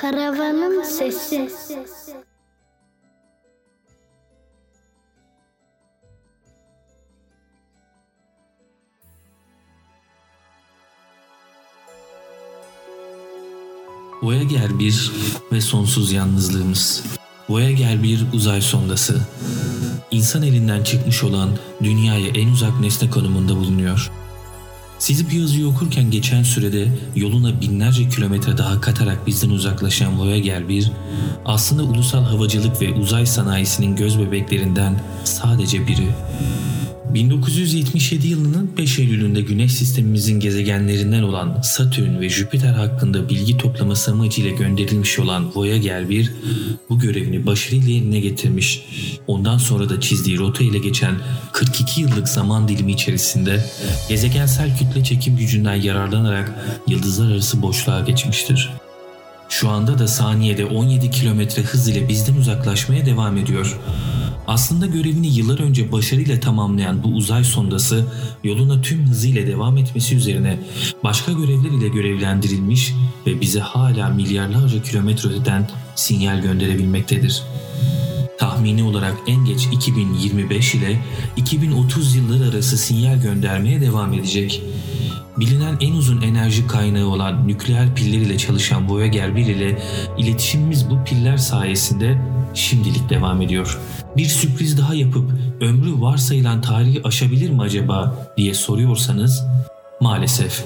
Karavanın sesi. Voyager 1 ve sonsuz yalnızlığımız. Voyager 1 uzay sondası. İnsan elinden çıkmış olan dünyaya en uzak nesne konumunda bulunuyor. Sizi bir yazıyı okurken geçen sürede yoluna binlerce kilometre daha katarak bizden uzaklaşan Voyager 1, aslında ulusal havacılık ve uzay sanayisinin göz bebeklerinden sadece biri. 1977 yılının 5 Eylül'ünde Güneş sistemimizin gezegenlerinden olan Satürn ve Jüpiter hakkında bilgi toplaması amacıyla gönderilmiş olan Voyager 1 bu görevini başarıyla yerine getirmiş. Ondan sonra da çizdiği rota ile geçen 42 yıllık zaman dilimi içerisinde gezegensel kütle çekim gücünden yararlanarak yıldızlar arası boşluğa geçmiştir. Şu anda da saniyede 17 kilometre hız ile bizden uzaklaşmaya devam ediyor. Aslında görevini yıllar önce başarıyla tamamlayan bu uzay sondası yoluna tüm hızıyla devam etmesi üzerine başka görevler ile görevlendirilmiş ve bize hala milyarlarca kilometre öteden sinyal gönderebilmektedir. Tahmini olarak en geç 2025 ile 2030 yılları arası sinyal göndermeye devam edecek. Bilinen en uzun enerji kaynağı olan nükleer piller ile çalışan Voyager 1 ile iletişimimiz bu piller sayesinde şimdilik devam ediyor. Bir sürpriz daha yapıp ömrü varsayılan tarihi aşabilir mi acaba diye soruyorsanız maalesef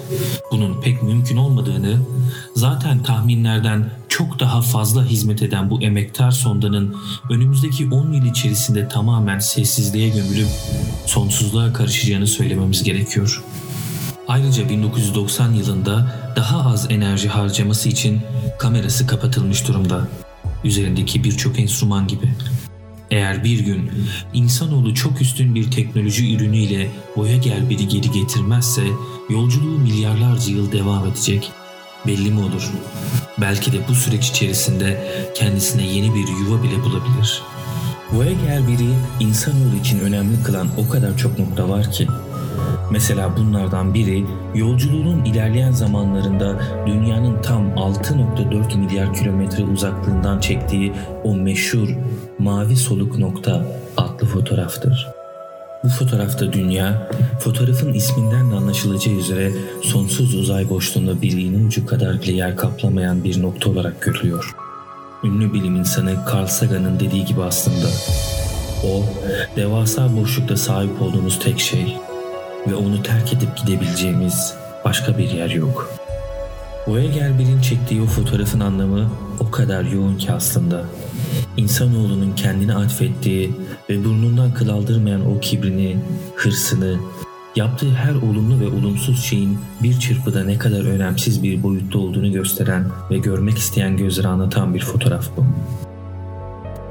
bunun pek mümkün olmadığını zaten tahminlerden çok daha fazla hizmet eden bu emektar sondanın önümüzdeki 10 yıl içerisinde tamamen sessizliğe gömülüp sonsuzluğa karışacağını söylememiz gerekiyor. Ayrıca 1990 yılında daha az enerji harcaması için kamerası kapatılmış durumda. Üzerindeki birçok enstrüman gibi. Eğer bir gün insanoğlu çok üstün bir teknoloji ürünüyle Voyager biri geri getirmezse yolculuğu milyarlarca yıl devam edecek. Belli mi olur? Belki de bu süreç içerisinde kendisine yeni bir yuva bile bulabilir. Voyager biri insanoğlu için önemli kılan o kadar çok nokta var ki Mesela bunlardan biri yolculuğunun ilerleyen zamanlarında dünyanın tam 6.4 milyar kilometre uzaklığından çektiği o meşhur mavi soluk nokta adlı fotoğraftır. Bu fotoğrafta dünya, fotoğrafın isminden de anlaşılacağı üzere sonsuz uzay boşluğunda bir ucu kadar bile yer kaplamayan bir nokta olarak görülüyor. Ünlü bilim insanı Carl Sagan'ın dediği gibi aslında. O, devasa boşlukta sahip olduğumuz tek şey ve onu terk edip gidebileceğimiz başka bir yer yok. Voyager 1'in çektiği o fotoğrafın anlamı o kadar yoğun ki aslında. İnsanoğlunun kendine atfettiği ve burnundan kıl aldırmayan o kibrini, hırsını, yaptığı her olumlu ve olumsuz şeyin bir çırpıda ne kadar önemsiz bir boyutta olduğunu gösteren ve görmek isteyen gözleri anlatan bir fotoğraf bu.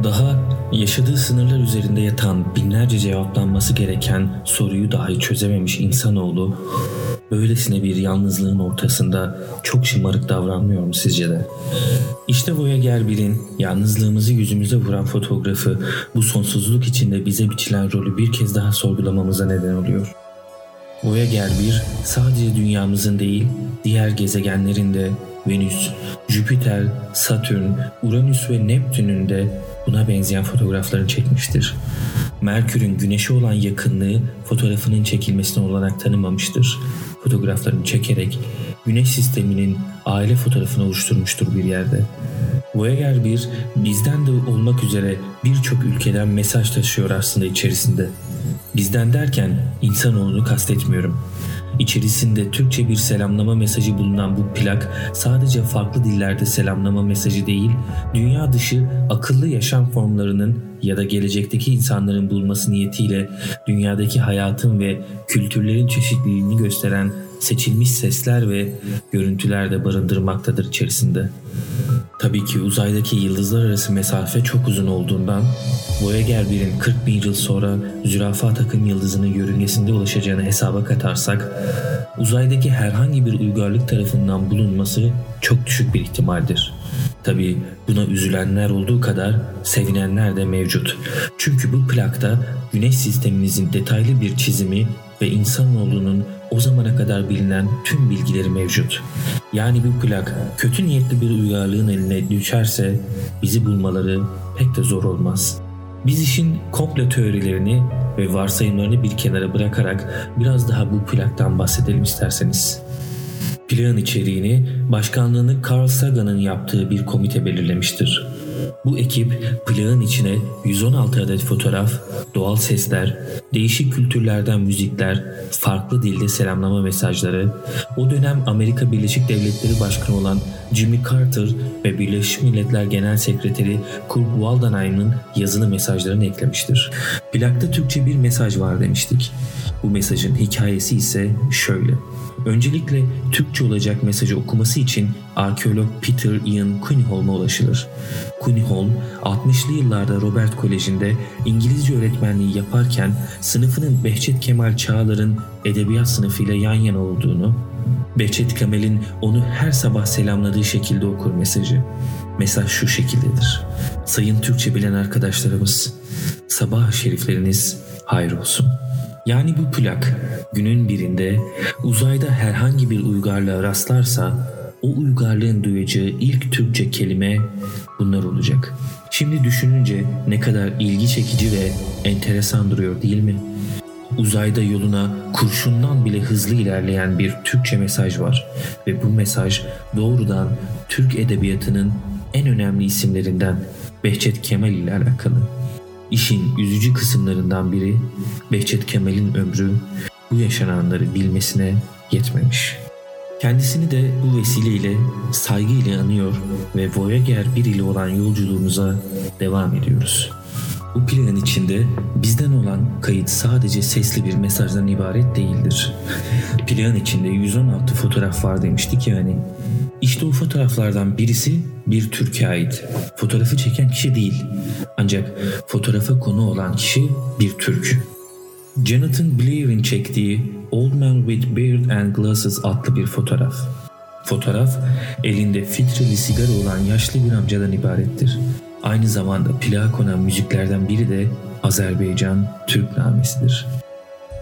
Daha yaşadığı sınırlar üzerinde yatan binlerce cevaplanması gereken soruyu dahi çözememiş insanoğlu böylesine bir yalnızlığın ortasında çok şımarık davranmıyor mu sizce de? İşte Voyager 1'in yalnızlığımızı yüzümüze vuran fotoğrafı bu sonsuzluk içinde bize biçilen rolü bir kez daha sorgulamamıza neden oluyor. Voyager 1 sadece dünyamızın değil diğer gezegenlerin de Venüs, Jüpiter, Satürn, Uranüs ve Neptün'ün de buna benzeyen fotoğraflarını çekmiştir. Merkür'ün güneşe olan yakınlığı fotoğrafının çekilmesine olanak tanımamıştır. Fotoğraflarını çekerek güneş sisteminin aile fotoğrafını oluşturmuştur bir yerde. Voyager 1 bizden de olmak üzere birçok ülkeden mesaj taşıyor aslında içerisinde. Bizden derken insanoğlunu kastetmiyorum. İçerisinde Türkçe bir selamlama mesajı bulunan bu plak sadece farklı dillerde selamlama mesajı değil, dünya dışı akıllı yaşam formlarının ya da gelecekteki insanların bulması niyetiyle dünyadaki hayatın ve kültürlerin çeşitliliğini gösteren seçilmiş sesler ve görüntüler de barındırmaktadır içerisinde. Tabii ki uzaydaki yıldızlar arası mesafe çok uzun olduğundan Voyager 1'in 40 bin yıl sonra zürafa takım yıldızının yörüngesinde ulaşacağını hesaba katarsak uzaydaki herhangi bir uygarlık tarafından bulunması çok düşük bir ihtimaldir. Tabi buna üzülenler olduğu kadar sevinenler de mevcut. Çünkü bu plakta güneş sistemimizin detaylı bir çizimi ve insanoğlunun o zamana kadar bilinen tüm bilgileri mevcut. Yani bu plak kötü niyetli bir uygarlığın eline düşerse bizi bulmaları pek de zor olmaz. Biz işin komple teorilerini ve varsayımlarını bir kenara bırakarak biraz daha bu plaktan bahsedelim isterseniz. Plağın içeriğini başkanlığını Carl Sagan'ın yaptığı bir komite belirlemiştir. Bu ekip plağın içine 116 adet fotoğraf, doğal sesler, değişik kültürlerden müzikler, farklı dilde selamlama mesajları, o dönem Amerika Birleşik Devletleri Başkanı olan Jimmy Carter ve Birleşmiş Milletler Genel Sekreteri Kurt Waldheim'ın yazılı mesajlarını eklemiştir. Plakta Türkçe bir mesaj var demiştik. Bu mesajın hikayesi ise şöyle. Öncelikle Türkçe olacak mesajı okuması için arkeolog Peter Ian Cunningham ulaşılır. Cunningham 60'lı yıllarda Robert Koleji'nde İngilizce öğretmenliği yaparken sınıfının Behçet Kemal Çağlar'ın edebiyat sınıfıyla yan yana olduğunu, Behçet Kemal'in onu her sabah selamladığı şekilde okur mesajı. Mesaj şu şekildedir. Sayın Türkçe bilen arkadaşlarımız, sabah şerifleriniz hayır olsun.'' Yani bu plak günün birinde uzayda herhangi bir uygarlığa rastlarsa o uygarlığın duyacağı ilk Türkçe kelime bunlar olacak. Şimdi düşününce ne kadar ilgi çekici ve enteresan duruyor değil mi? Uzayda yoluna kurşundan bile hızlı ilerleyen bir Türkçe mesaj var ve bu mesaj doğrudan Türk edebiyatının en önemli isimlerinden Behçet Kemal ile alakalı. İşin üzücü kısımlarından biri Behçet Kemal'in ömrü bu yaşananları bilmesine yetmemiş. Kendisini de bu vesileyle saygıyla anıyor ve Voyager 1 ile olan yolculuğumuza devam ediyoruz. Bu planın içinde bizden olan kayıt sadece sesli bir mesajdan ibaret değildir. Plan içinde 116 fotoğraf var demiştik yani. İşte o fotoğraflardan birisi bir Türkiye ait. Fotoğrafı çeken kişi değil. Ancak fotoğrafa konu olan kişi bir Türk. Jonathan Blair'in çektiği Old Man with Beard and Glasses adlı bir fotoğraf. Fotoğraf elinde filtreli sigara olan yaşlı bir amcadan ibarettir. Aynı zamanda plağa konan müziklerden biri de Azerbaycan Türk namesidir.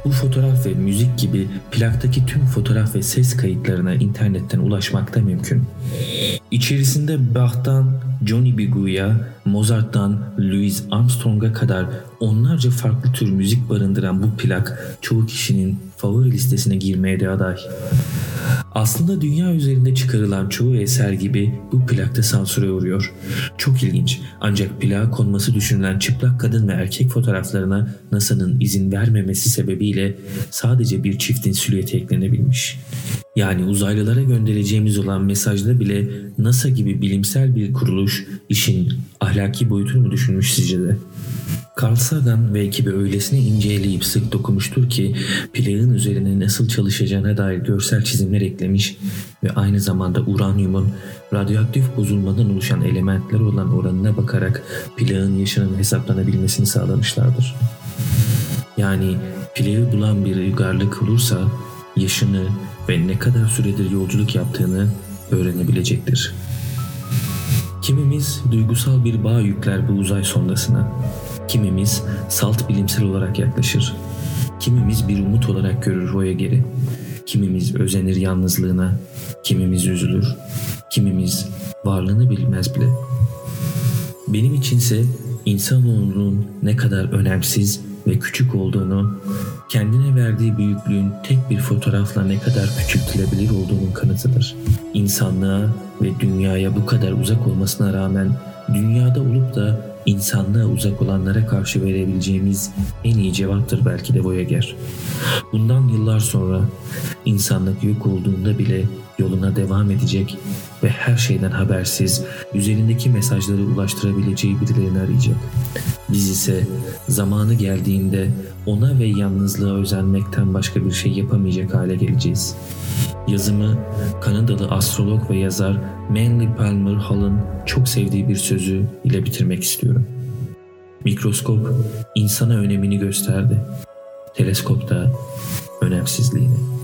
Bu fotoğraf ve müzik gibi plaktaki tüm fotoğraf ve ses kayıtlarına internetten ulaşmak da mümkün. İçerisinde Bach'tan Johnny Bigu'ya, Mozart'tan Louis Armstrong'a kadar onlarca farklı tür müzik barındıran bu plak çoğu kişinin favori listesine girmeye de aday. Aslında dünya üzerinde çıkarılan çoğu eser gibi bu plakta sansüre uğruyor. Çok ilginç ancak plağa konması düşünülen çıplak kadın ve erkek fotoğraflarına NASA'nın izin vermemesi sebebiyle sadece bir çiftin silüeti eklenebilmiş. Yani uzaylılara göndereceğimiz olan mesajda bile NASA gibi bilimsel bir kuruluş işin ahlaki boyutunu mu düşünmüş sizce de? Carl Sagan ve ekibi öylesine inceleyip sık dokumuştur ki plağın üzerine nasıl çalışacağına dair görsel çizimler eklemiş ve aynı zamanda uranyumun radyoaktif bozulmadan oluşan elementler olan oranına bakarak plağın yaşının hesaplanabilmesini sağlamışlardır. Yani plağı bulan bir uygarlık olursa yaşını ve ne kadar süredir yolculuk yaptığını öğrenebilecektir. Kimimiz duygusal bir bağ yükler bu uzay sondasına. Kimimiz salt bilimsel olarak yaklaşır. Kimimiz bir umut olarak görür Voyager'i. Kimimiz özenir yalnızlığına, kimimiz üzülür, kimimiz varlığını bilmez bile. Benim içinse insanoğlunun ne kadar önemsiz ve küçük olduğunu, kendine verdiği büyüklüğün tek bir fotoğrafla ne kadar küçültülebilir olduğunun kanıtıdır. İnsanlığa ve dünyaya bu kadar uzak olmasına rağmen dünyada olup da insanlığa uzak olanlara karşı verebileceğimiz en iyi cevaptır belki de Voyager. Bundan yıllar sonra insanlık yok olduğunda bile yoluna devam edecek ve her şeyden habersiz üzerindeki mesajları ulaştırabileceği birilerini arayacak. Biz ise zamanı geldiğinde ona ve yalnızlığa özenmekten başka bir şey yapamayacak hale geleceğiz. Yazımı Kanadalı astrolog ve yazar Manly Palmer Hall'ın çok sevdiği bir sözü ile bitirmek istiyorum. Mikroskop insana önemini gösterdi. Teleskop da önemsizliğini.